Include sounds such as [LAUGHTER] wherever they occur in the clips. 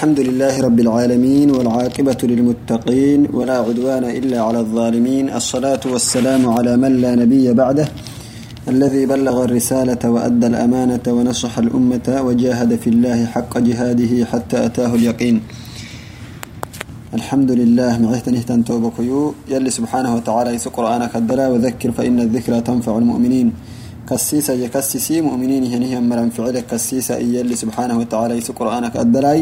الحمد لله رب العالمين والعاقبة للمتقين ولا عدوان إلا على الظالمين. الصلاة والسلام على من لا نبي بعده الذي بلغ الرسالة وأدى الأمانة ونصح الأمة وجاهد في الله حق جهاده حتى أتاه اليقين. الحمد لله. معيتنه تنتوبكيو يلي سبحانه وتعالى يسو قرآنك الدلا وذكر فإن الذكرى تنفع المؤمنين. كسيسة يكسسي مؤمنين هنيه مرن فعلك. كسيسة يلي سبحانه وتعالى يسو قرآنك الدلاي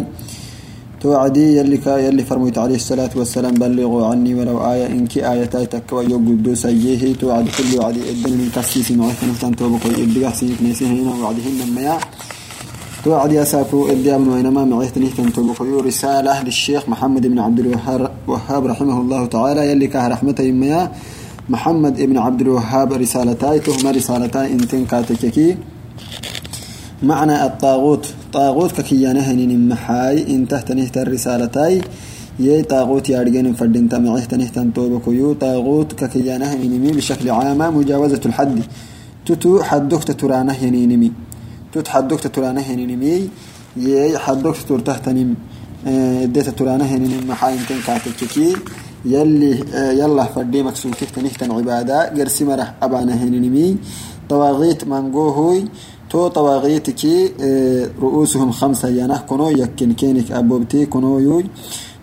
توعدي يلي كا يلي فرميت عليه الصلاة والسلام بلغوا عني ولو آية إنك آيتاي تكوى يوجدو سيه توعد كل وعدي إدن من كسيسي معيتنه تنتوبكيو إبقى سينك نيسيه هنا وعدهن مياه توعد يا سافو إدي أمن وإنما معيت نهتن تبقيو رسالة للشيخ محمد بن عبد الوهاب رحمه الله تعالى يلي كاه رحمته يميا محمد بن عبد الوهاب رسالتاي تهما رسالتاي انتن كاتككي معنى الطاغوت. طاغوت ككيانة نين محاي انته نهت الرسالتاي يي طاغوت يارجن فردنت معيت نهتن توبكيو طاغوت ككيانة نينمي بشكل عام مجاوزة الحد. تتو حدك تترانه ينينمي توت حدوك تترانه هنينمي يي حدوك تور تحتنم ديت ترانه هنينم محاين كن كاتككي يلي يلا فردي مكسون كيف تنهتن عبادة. قرسي مرح أبانا هنينمي طواغيت منقوهوي تو طواغيتكي رؤوسهم خمسة يانه كنو يكن كينك أبوبتي كنو يوي.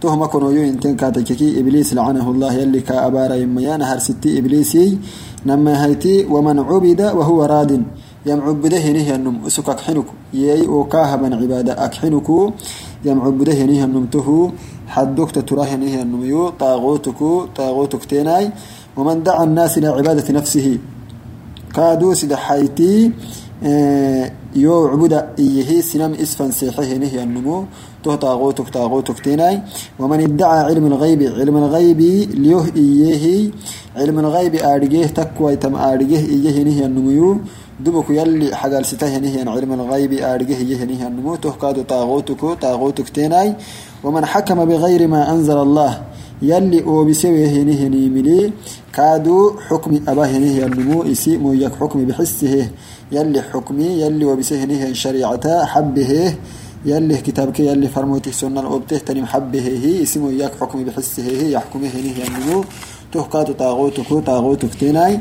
تهما كنو يوي. انتن كاتككي إبليس لعنه الله. يلي كأبارا يميان هر ستي إبليسي. نما هيتي ومن عبد وهو راد. يمعبده هنيه النم اسك أكحنك يي وكاهبا عبادة. أكحنك يمعبده هنيه النم تهو. حدك تتراه هنيه النم يو طاغوتك طاغوتك تيناي ومن دعا الناس إلى عبادة نفسه. كادو سدحيتي يو عبد إيه سنم إسفن سيحه هنيه النمو. تو طاغوتك طاغوتك تيناي. ومن ادعى علم الغيب علم الغيب ليه إيه علم الغيب آرجيه تكوى تم آرجيه إيه هنيه النمو دبك يلي حقال ستهنه عن علم الغيب آرجه يهنه النمو تهكاد طاغوتك طاغوتك تيناي. ومن حكم بغير ما أنزل الله يلي أو بسوي هنه نيملي كادو حكم أباه هنه النمو إسي مويك حكم بحسه. يلي حكمي يلي وبسهنه شريعته حبه. يلي كتابك يلي فرموته سنة الأبته تنم حبه هي اسمه ياك حكم بحسه هي يحكمه هنه النمو تهكاد طاغوتك طاغوتك تيناي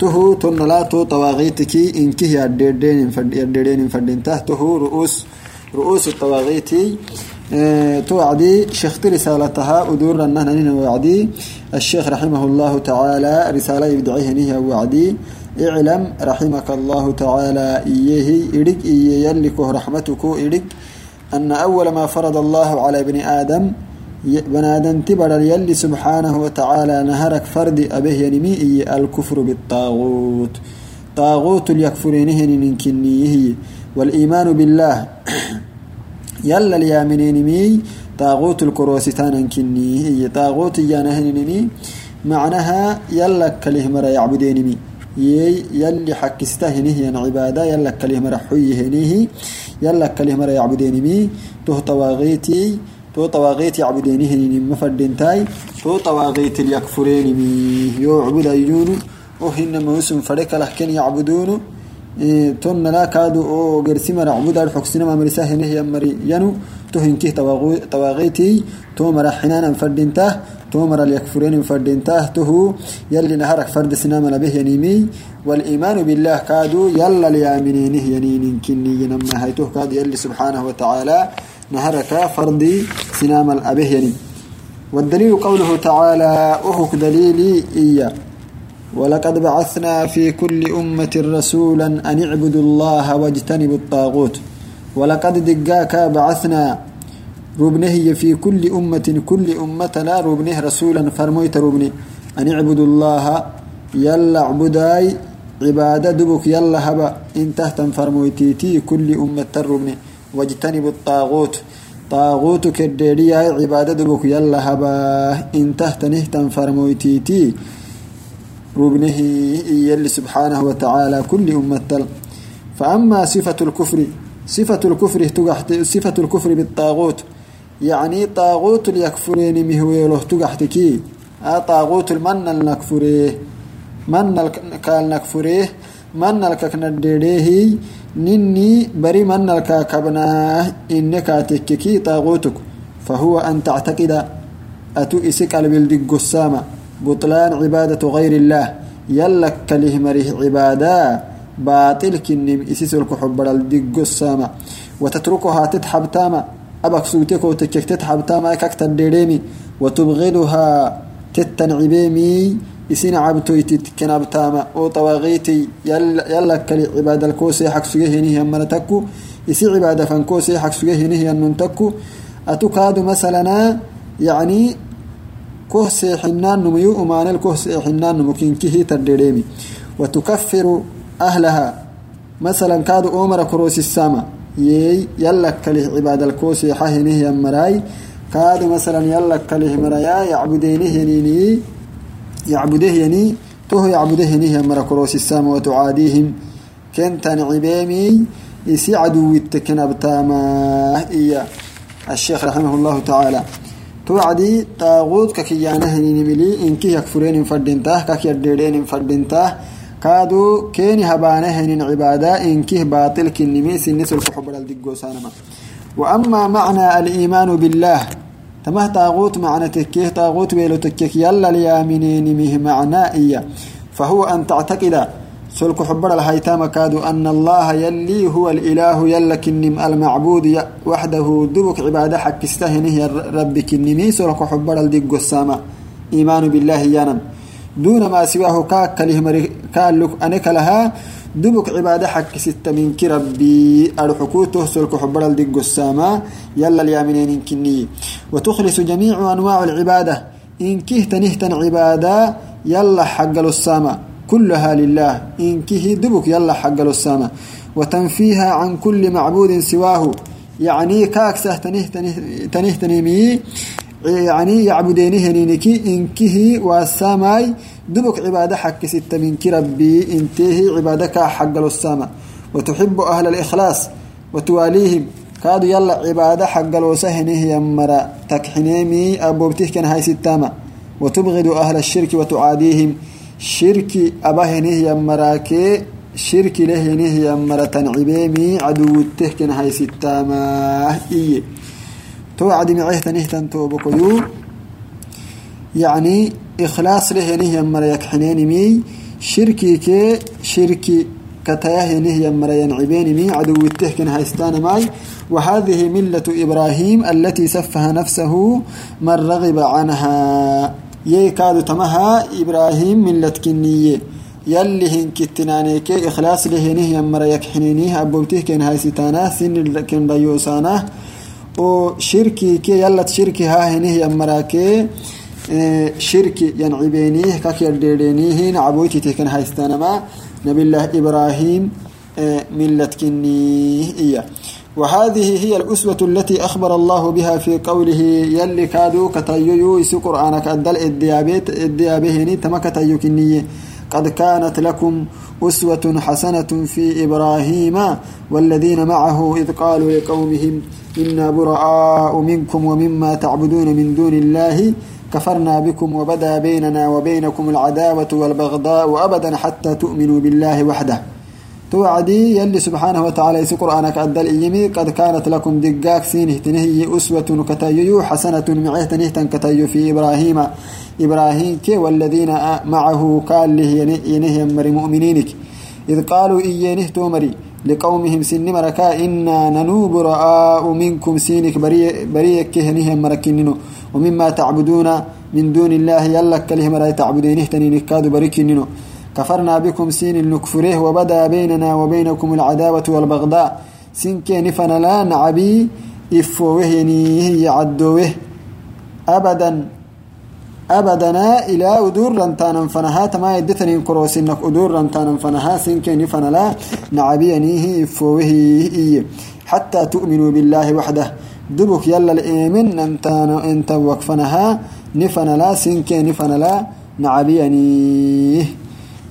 تهو تن لا تو طواغيتك إنك يردين يردين فردينته تهو رؤوس رؤوس الطواغيت. آه توعدي شيخ رسالتها أدور أننا وعدي الشيخ رحمه الله تعالى رسالة يبدعيه نهي وعدي. اعلم رحمك الله تعالى إيه إرق إيه يلكه رحمتك إرق. أن أول ما فرض الله على ابن آدم بنادن تبر يلي سبحانه وتعالى نهرك فرد أبيه ينمي الكفر بالطاغوت. طاغوت اليكفرينه ننكنيه. والإيمان بالله [COUGHS] يلا اليامنين مي طاغوت الكروستان ننكنيه طاغوت يانهنني معناها يلا كله مرا يعبدين مي يي يلي حكسته ين عبادة يلا كله مرا حيه يلا كله مرا يعبدين مي تو طواغيتي تو طواغيت يعبدينه مفردنتاي تو طواغيت اليكفرين مي. يو عبد أيجون وهن موسم فريق لكن يعبدون إيه تون لا كادو أو غرسي مر عبد الحكسنا ما مرساه هي مري ينو. تو هنكي طواغيتي تو مر حنانا فردنته تو مر اليكفرين فردنته تو يلي نهرك فرد سنام به ينيمي والإيمان بالله كادو يلا ليامنين ينين كني ينما هيتوه كادو يلي سبحانه وتعالى نهرك فردي سنام الأبه يعني والدليل قوله تعالى أهك دليلي إيا ولقد بعثنا في كل أمة رسولا أن اعبدوا الله واجتنبوا الطاغوت. ولقد دقاك بعثنا ربنه في كل أمة كل أمة لا ربنه رسولا. فرميت ربني أن اعبدوا الله يلا عبداي عبادة دبك يلا هبا إن تهتم فرميتيتي كل أمة ربني واجتنبوا الطاغوت. طاغوت كديريا عبادة دبك يلا هبا إن تهتنه تنفرمويتيتي ربنه يلي سبحانه وتعالى كل أمة. فأما صفة الكفر صفة الكفر صفة الكفر بالطاغوت. يعني طاغوت اليكفرين مهويله تقحتكي. آه طاغوت المن النكفريه من كال نكفريه من الككنديريه نني بري من الكاكبناه إنك تككي طاغوتك. فهو أن تعتقد أتو إسك بالدق السامة بطلان عبادة غير الله يلك كله مريه عبادة باطل كنم إسيس الكحب الدق السامة وتتركها تتحب تاما أبك سوتك وتكك تتحب تاما كك تدريمي وتبغضها تتنعبيمي إسين عبتو يتكناب تاما أو طواغيتي يلا, يلا كلي عبادة الكوسي حق سجهني هم تكو. إسي عبادة فانكوسي حق سجهني هم تكو. أتكاد مثلا يعني كه سيحنان نميو أمان الكه سيحنان نمكين كه تدريمي وتكفر أهلها. مثلا كاد أمر كروس السما يي يلا كله عباد الكوسي حهنه يمراي كاد مثلا يلا كله مرايا يعبدينه ينيني يعبده يني تو يعبده يني يمر كروس السما وتعاديهم. كنت نعبيمي يسي عدو التكنب تاما إيا. الشيخ رحمه الله تعالى. توعدي طاغوت ككيانه نملي إنك يكفرين فردنته كك يديرين فردنته kaaduu keeni habaanahenin cibaadaainkih baailkinimi isinni solkaxubadhal diggoosaanama wa amaa macnaa aliimaanu billaah tamah taaquut macna tekkeeh taaquut weelo tekkek yallal yaamineeniimih macnaa iya. Fahuwa an tactaqida. Solkaxubadhal haytama kaadu ana allaha yallii huwa alilaahu yalla kinnim almacbuud waxdahu dubuk cibaada xakkista henih rabbi kinnimii iimaanu billaahi yaanam دون ما سواه كاك كله كالك أنك لها دبك عبادة حق ستة من ربي. الحكوته سلك حبر الدق السامة. يلا اليامنين كني وتخلص جميع أنواع العبادة. إن كهت نهتن عبادة يلا حق السامة. كلها لله. إن كه دبك يلا حق السامة. وتنفيها عن كل معبود سواه. يعني كاكسه تنه تنه تنه تنمي يعني يعبدينه نينكي إنكه والساماي دبك عبادة حق ستة من ربي إنتهي عبادك حق السامة وتحب أهل الإخلاص وتواليهم. كادوا يلا عبادة حق الوسهنه يمرا. تكحنيمي أبو بتهكن هاي ستامة وتبغض أهل الشرك وتعاديهم. شركي أبهنه يمراكي شركي لهنه يمرا. تنعبيمي عدو التهكن هاي ستامة إيه. توعد معيه تنهتن توبكيو يعني إخلاص لهنه يمرا يكحنين مي شركي كي شركي كتاه نه يمرا ينعبين مي عدو التهكن هاي ستان ماي. وهذه ملة إبراهيم التي سفها نفسه من رغب عنها. يكاد تمها إبراهيم ملة كنية. يلي هن كتنانيك إخلاص لهنه يمرا يكحنينيه أبوته كان هاي ستانا سن كن ريوسانه وشركي كي يلا شركي ها هنه يمرا كي شركي ينعبينيه كاك يردينيه نعبوتي تكن هاي ستانا ما نبي الله إبراهيم ملة كنيه إياه. وهذه هي الأسوة التي أخبر الله بها في قوله يلي كادو كتايو يسو قرآنك أدل الديابيت الديابهني تما كتايو كنية. قد كانت لكم أسوة حسنة في إبراهيم والذين معه إذ قالوا لقومهم إنا براء منكم ومما تعبدون من دون الله كفرنا بكم وبدا بيننا وبينكم العداوة والبغضاء أبدا حتى تؤمنوا بالله وحده. توعدي يلي سبحانه وتعالى يسي قرآنك أدل إيمي قد كانت لكم دقاك سينه تنهي أسوة كتايو حسنة معيه تنهتن كتايو في إبراهيم. إبراهيم كي والذين معه قال له ينهي مر مؤمنينك. إذ قالوا إيانه تومري لقومهم سن مركا إنا ننو براء منكم سينك. بريك كهنه مركننو ومما تعبدون من دون الله يلك كله مرأي تعبدينه تنينك كادو بركننو كفرنا بكم سين النكفره وبدا بيننا وبينكم العداوة والبغضاء. سين كين فنلا نعبي إفوه يعدوه أبدا أبدنا إلى أدور رنتانا فنها تما يدتني كروس إنك أدور رنتانا فنها. سين كين فنلا نعبي أنيه إفوه حتى تؤمنوا بالله وحده. دبك يلا الإيمن أنتانا أنت وكفنها نفنلا سين كين نفنلا نعبي أنيه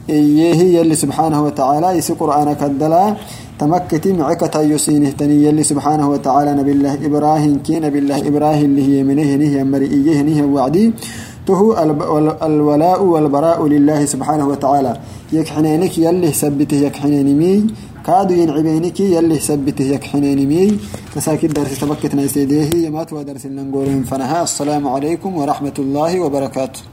إيه يلي سبحانه وتعالى يسي قرآنك الدلا تمكتي معك تيسينه تني يلي سبحانه وتعالى نبي الله إبراهيم كي نبي الله إبراهيم اللي هي منه نهي مرئية نهي وعدي. تهو الولاء والبراء لله سبحانه وتعالى. يكحنينك يلي سبته يكحنيني مي. كادو ينعبينك يلي سبته يكحنين مي. مساكين درس تبكتنا يسيديه يمات ودرس لنقولهم فنها. السلام عليكم ورحمة الله وبركاته.